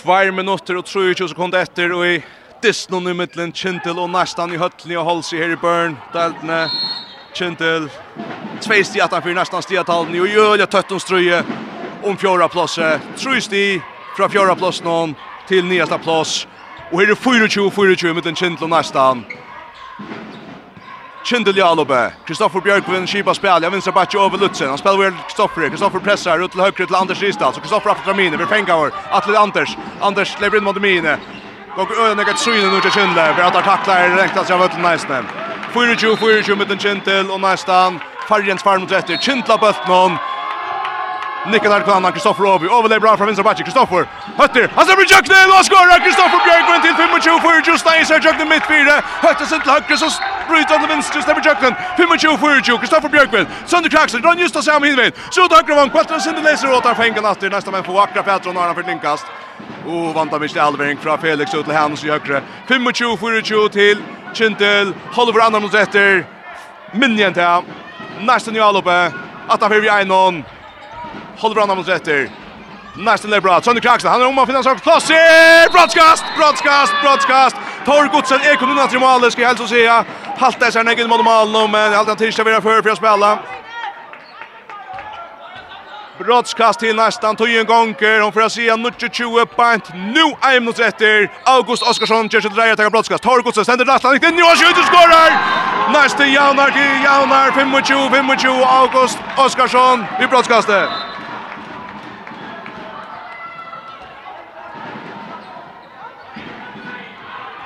2 minutter og 23 sekunder etter og i disnon i middelen Kintel og nästan i høttene og Holsi her i børn. deltene Kintel tvei sti at han fyrir nästan sti at halden og gjølja tøtton strøye om fjorda plåse tru sti fra fjorda plåsen til nyasta plås og her er 24-24 middelen Kintel og nästan Kindelialo Jalobe. Kristoffer Björkvin skipa spel. Jag vinstra bara över Lutsen. Han spelar väl Kristoffer. Kristoffer pressar ut till höger till Anders Ristad. Så Kristoffer efter Ramine. Vi fänga vår. Atle Anders. Anders lever in mot mine. Och öarna ett syn nu till Kindle. Vi har tacklar räknas jag vet nästan. 24 24 mitten Kindle och nästan Farjens farm mot rätter. Kindla bulten. Nikolaj Kvanna, Kristoffer Åby, overlay bra från vinstra backen Kristoffer Hötter. han stemmer Jøkne, og han Kristoffer Bjørkvinn til 25-24, just er Jøkne midt fire, Høtter sin til høyre, så bryter til venstre, stemmer Jøkken, 25-24, Kristoffer Bjørkvind, Sønder Kraksen, Ron Justas er om hinvein, Sjød Høgrevann, Kvartner Sinde Leiser, åter fengen atter, Nästa menn får Akra Petron, och Arna Ferdinkas, og vant av Mistel Alvering från Felix ut till Hans i Høgre, 25-24 till Kintel, Håller för andra mot efter. Minjen til, nesten i Alope, Atta Fyri Einon, Holver Andersen mot etter, Nästa er bra. Sønder Kraksen, han är om å finne en slags plass. Brottskast, brottskast, brottskast. Tor Godsen är kommunen til målet, ska jag hälsa å si halta sig ner mot mål men allt han tills vara för för att spela. Brottskast till nästan tog en gånger. Hon får se en 20 point. Nu är det minut efter. August Oskarsson kör sig drejer till brottskast. Har Gustafsson sänder rätt Det nu och skjuter skorar. Nästa Jaunar till Jaunar 25 25 August Oskarsson i brottskastet.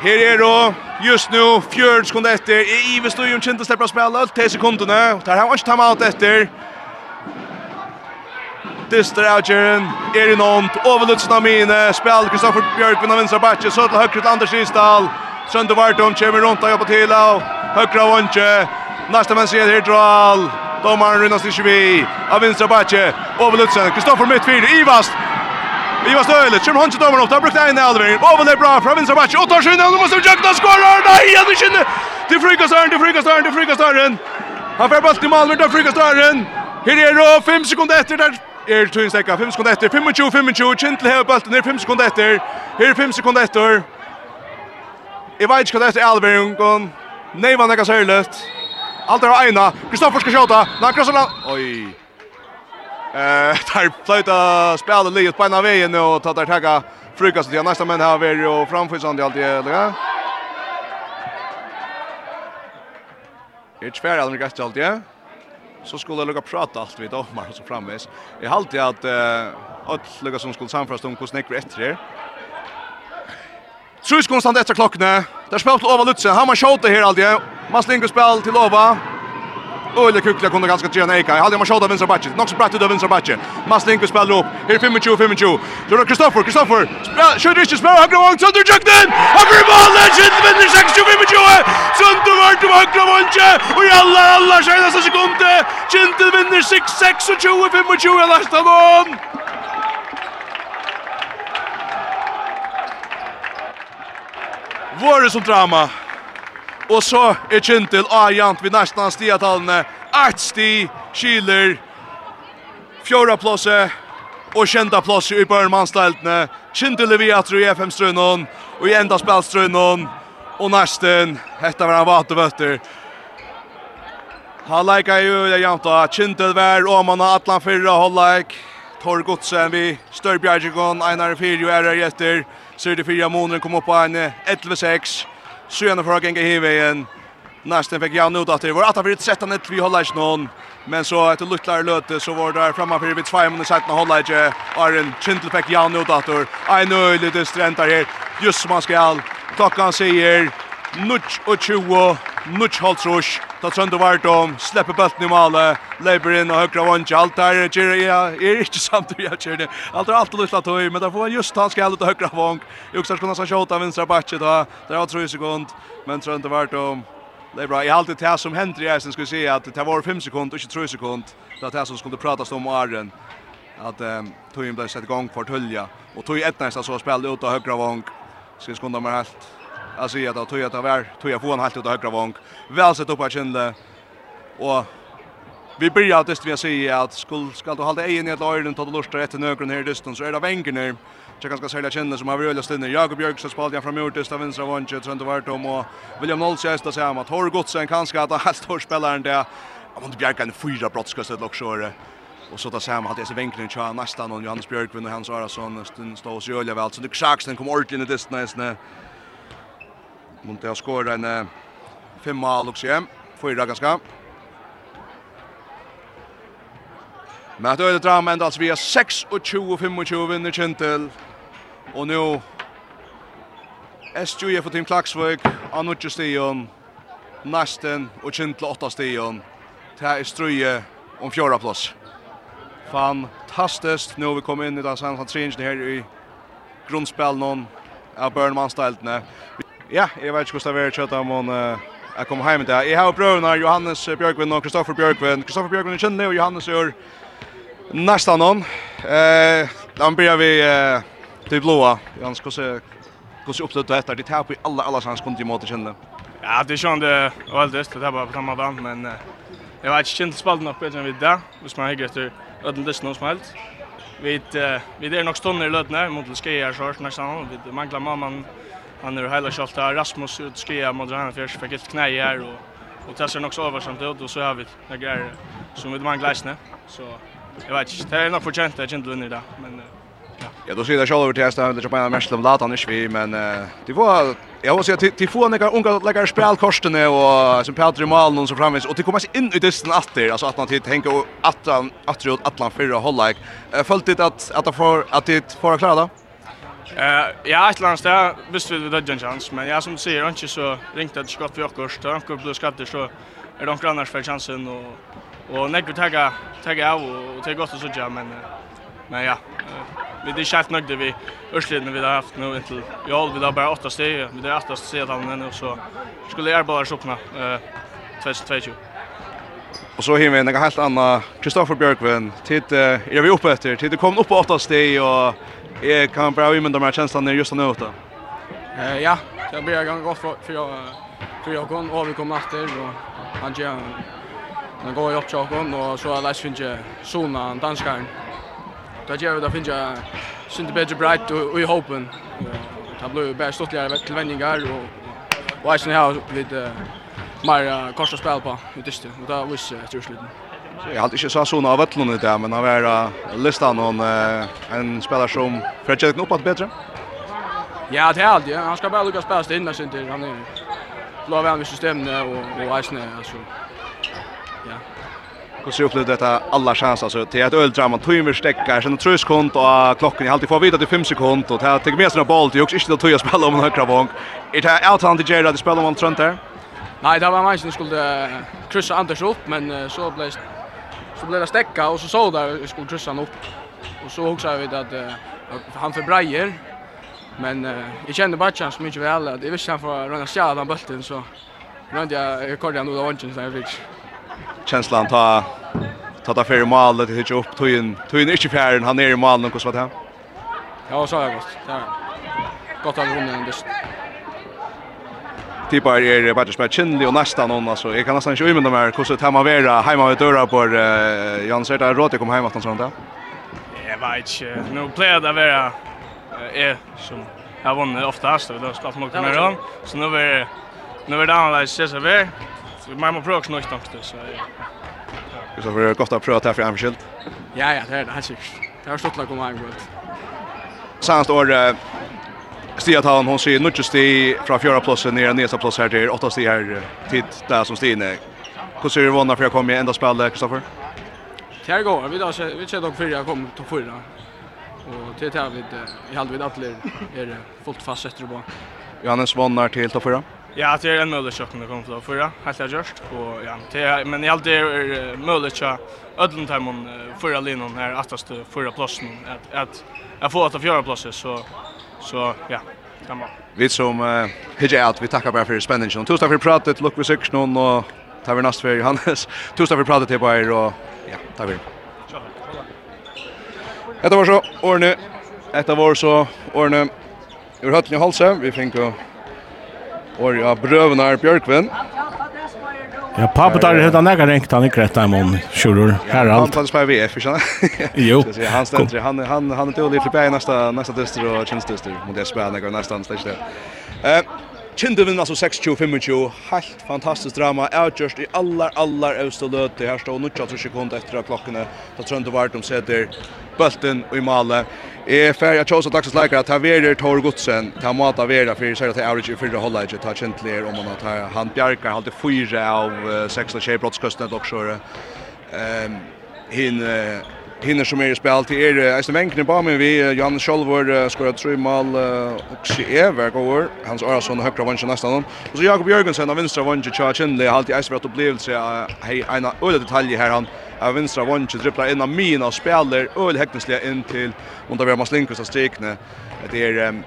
Her er då just nu fjörd sekunder efter. I Ives då ju inte släppa spela allt 10 sekunderna. Där har han inte timeout efter. Dyster Algerian, er i nånt, overlutsen av mine, spjall Kristoffer Bjørkvinn av vinstra batje, så til høyre til Anders Isdal, Sønder Vartum kommer rundt og jobber til av høyre av vantje, neste menn sier her Dral, domaren Runas Nishvi, av vinstra batje, overlutsen, Kristoffer Mittfyr, Ivast, Vi var stöjligt. Kör hon till dömen upp. Där brukade en Alvin. Vad det bra från vänster match. Och tar sig nu måste Jackna skora. Nej, han skinner. Till frikastaren, till frikastaren, till frikastaren. Han får bollen i mål med frikastaren. Här är det 5 sekunder efter där er tun stekka 5 sekunder etter 25 25 Kintle hevur bolten er 5 sekunder etter her 5 sekunder etter Eg veit ikki kvat Alvin kon Nei vann ekka sørløft Alt er ena. Kristoffer skal skjóta Na Kristoffer Oi Eh, tar plöta spela livet på ena vägen och tar där tagga frukost till nästa men här är ju framförsande alltid eller. Det svär alltså ganska alltid. Så skulle jag lucka prata allt vid Omar och så framvis. Jag har alltid att lucka som skulle samfrast om hur snäck vi efter det. Trus konstant efter klockne. Där spelar Ova Lutze. Han man skjutit här alltid. Maslingo spel till Ova. Öle kukla kunde ganska tjäna Eka. Hade man skjutit vänster backen. Nog så bratt ut av vänster backen. Masling på spelar upp. Här 25 25. Så då Kristoffer, Kristoffer. Skjuter inte spelar högra vång. Sönder jakten. Högra bollen skjuter 6 25 25. Sönder vart på högra vånge. Och alla alla skäna så sekunder. Skjuter vinner 6 6 och 25 25 lasta någon. Våre som drama. Og så er Kintil avjant vid nästan stiatallene. Ett sti skiler fjorda plåse og kjenta plåse i børnmannsteltene. Kintil er vi atro i FM-strunnen og i enda spelstrønnen. Og nästan, hetta var han vatevøtter. Han leikar jo det janta. Kintil var åmanna atlan fyrra hållleik. Tor Godsen vi størbjergjegon, Einar Fyrjo er her efter. Syrde Fyrja fyra kom opp på en 11-6. Sjøna for å genge i veien. Nästan fick jag nog att det var att det 13 1 vi håller inte någon. Men så ett luttlar löte så var det framme för vid 2 minuter sedan håller inte Arjen Chintel fick jag nog att det är nu lite sträntar här. Just som man ska. Klockan säger 0 och 20 Nuch Holtrush, ta vart vardom, slepper bølten i male, leiber inn allt där vondja, alt är Gjerria, er ikke samtidig av Gjerria, Allt er alltid lytla tøy, men der får han just han ska skal ut og høgra vong, också ska han skjåta vänstra backet då. der var 3 sekund, men trøndu vardom, Det är bra. Jag har alltid det som händer i Eisen skulle se att det var 5 sekunder, inte 3 sekund. Det är som skulle pratas om Arjen. Att um, tog in blev sett igång för Tulja. Och tog ett nästa så spelade ut av högra vång. Ska skunda mig helt. Jag säger att jag att var tog jag få en halt ut av högra vång. Väl sett upp på kände Och vi börjar att just vi säger att skall ska du hålla egen i ett öron ta det lustar ett nögren här distans så är det vängen här. Jag kan ska säga Kindle som har väl löst inne. Jakob Björks spelade fram ut till vänstra vånchen tror inte vart om och William Nolse är att säga att har gått sen kanske att han står spelaren där. Han måste bjärka en fyra brottskast ett lock så Och så där samma hade jag så vinkeln tjå nästan och Johannes Björkvin och Hans Arason står så jävla väl så det schaxen kommer ordentligt i distan nästan. Monte har skåret en fem mål också hem. Fyra ganska. Matt Öde Tram ända alltså via 6 och 20 25 vinner Kentel. Och nu SJF för Team Klaksvik, Anucci Stion, Nasten och Kentel 8 Stion. Det här är ströje om fjärde plats. Fantastiskt. Nu har vi kommit in i den här tringen här i grundspel någon av Burnman-steltene. Ja, jeg vet ikke hvordan det er kjøttet om hun jeg kommer hjem til. Jeg har prøvene Johannes Bjørkvind og Kristoffer Bjørkvind. Kristoffer Bjørkvind er kjenne, og Johannes er nästan någon. Eh, han börjar vi eh till blåa. Jans kosse kosse uppslut och efter det här på alla alla chans kunde ju mot känna. Ja, det kände väldigt det där bara på samma band men eh, jag vet inte kände spalten upp bättre än vi där. Vi smär hygge efter öden det snart smält. Vi eh, vi det är nog stunder i lödna mot Leskeja så snart så vi manglar mamman han är hela skjolta Rasmus ut skia mot han för fick ett knä här och och testar också över samt ut och så har vi några grejer som vi man glasne så jag vet inte det är nog förtjänt att inte vinna där men Ja, ja då ser det själva över till hästar, det är på en mest lat han är vi, men det var jag vill säga till få några unga lägga spelkorstene och som Patrik Malen och så framvis och det kommer sig in i dysten åter, alltså att man till tänka att han åter åt Atlant förra hållag. Följt det att att få att det får klara då. Eh, ja, ett land där visst vi det en chans, men jag som du säger inte så ringt att skott vi också, då. han kommer bli skatter så är de annars för chansen och och nägg ta tagga av och ta gott så jag men men ja, vi det chef nog det vi Örsliden vi har haft nu inte Ja, vi har bara åtta steg, vi det åtta steg han nu så skulle jag bara sjukna eh 2022. Och så har vi en helt annan Kristoffer Björkven. Titt är vi uppe efter. Titt kom upp på åtta steg och Jag kan bara imma de här känslan när just nu ute. Eh ja, jag blir ganska gott för för jag för jag kom och vi kom efter och han gör han går upp jag kom och så läs finns jag såna danskaren. Då gör det finns jag synd det bättre bright och i hopen. Det blir bara stortligare till vändningar och och jag har lite mer korsa spel på utiste och då visst jag tror slutligen. Så jag har inte så såna av vallon i det, men han var listan någon en spelare som försöker uppåt bättre. Ja, det är allt. Ja. Han ska bara lucka spela in där sen till han är blå vän vid systemet och och Eisner alltså. Ja. Hur ser upplevde detta alla chanser så till ett öldrama tog vi stäcka sen tror skont och klockan i alltid får vita till 5 sekunder och det tar med sig en boll till också inte att tjuja spela om högra vång. Är det här outan till Jerry att spela om han trönt där? Nej, det var man som skulle kryssa Anders upp men så blev så blev det stäcka och så såg där vi skulle kryssa upp. Och så också vi att uh, han för Breyer. Men uh, jag kände bara så mycket väl att det visste han får röna skada den bulten så rönde jag jag kollade han ut vanchen så jag fick. Känslan ta ta ta för mål det hittar upp tojen tojen inte fjärden han är i målet och så vad det här. Ja, så jag gott. Ja. Gott att vinna den typar är bättre som är kindlig och nästan någon alltså jag kan nästan inte umynda mig hur så tar man vara hemma vid dörrar på uh, Jan säger att komma hem att sånt där. Jag vet inte. Nu plejer det vara är som jag vunnit oftast och då spelat nog mer om. Så nu är nu är det annorlunda så så vi man måste prova något annat så. Så för det att pröva här för Amskild. Ja ja, det är det här sikkert. Det har stått lag om hem gott. Sanst år Stia Tavn, hon ser nutje sti fra fjärde platsen ner nästa plats här till åtta sti här tid där som Stine. Hur ser du vana för jag kommer ända spela Kristoffer? Det går, vi då vi kör dock fyra kom till fyra. Och till tävligt i halvvid atler är det fullt fast efter på. Johannes vannar till till fyra. Ja, det är en möjlig chock när kommer till fyra, helt jag just och ja, det men i allt det är möjligt att ödlund här mon fyra linon här åtta sti platsen att att jag får att fjärde platsen så Så ja, samma. Vi som uh, hittar allt, vi tackar bara för spänningen. Tusen tack för pratet, vi vid någon och tar vi näst för Johannes. Tusen tack för pratet till er och ja, tack för det. Detta var så, Orne. Detta var så, Orne. Ur i halsen, vi fick och Orja Brövnar Björkvin. Ja, pappa tar det han är ränkt han i krätta i mån. Sjurur, här allt. Han spelar VF, förstås. Jo. Han ständer, han han han är dålig för bäj nästa nästa dyster och chans dyster mot det spelar några nästan nästa nästa. Eh, Kinde vinner alltså 6-25. Helt fantastiskt drama. Outjust i allar allar östlöt. Det här står nu sekunder efter klockan. Då tror inte vart de sätter bulten i målet. Är färja att chose dags läkare att Taverer Tor Gutsen ta mata vera för så att average i förra hålla inte tar chentler om man tar han Bjarkar hade fyra av sex och tjej brottskostnad dock så ehm hin hinner som är i spel till er Eisen Wenkner på med vi Jan Scholvor skorar tre mål och se Ever går Hans Arason högra vänster nästan någon och så Jakob Jörgensen av vänstra vänster chargen det har alltid Eisen varit upplevelse hej en öde detalj här han av vänstra vånchen dribblar in av mina spelar öl häktningsliga in till Montavera Maslinkos av strikne. Det är um,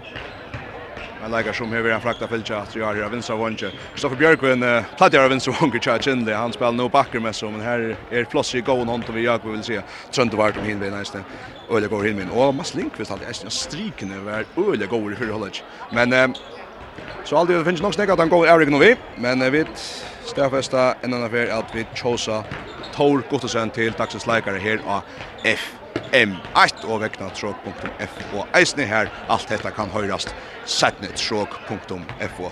Men lägger som här en frakta fältja att jag har vänstra vånchen. Kristoffer Björkvin uh, plattar av vänstra vånchen tjatch in. Han spelar nu backer med som men här är floss i gån hon vi jag vill se. Trönt vart om hinner nästa. Öle går hinner. Och Maslinkvist hade en strikne var öle går i hur hållet. Men um, Så aldrig finns nog snäggat han går Erik nu vi, men vi vet Stafesta en annan affär att vi tjosa Tor Gottesen till dagsens läkare här av FM1 och väckna tråk.fo. Eisne her, alt detta kan høyrast setnet tråk.fo.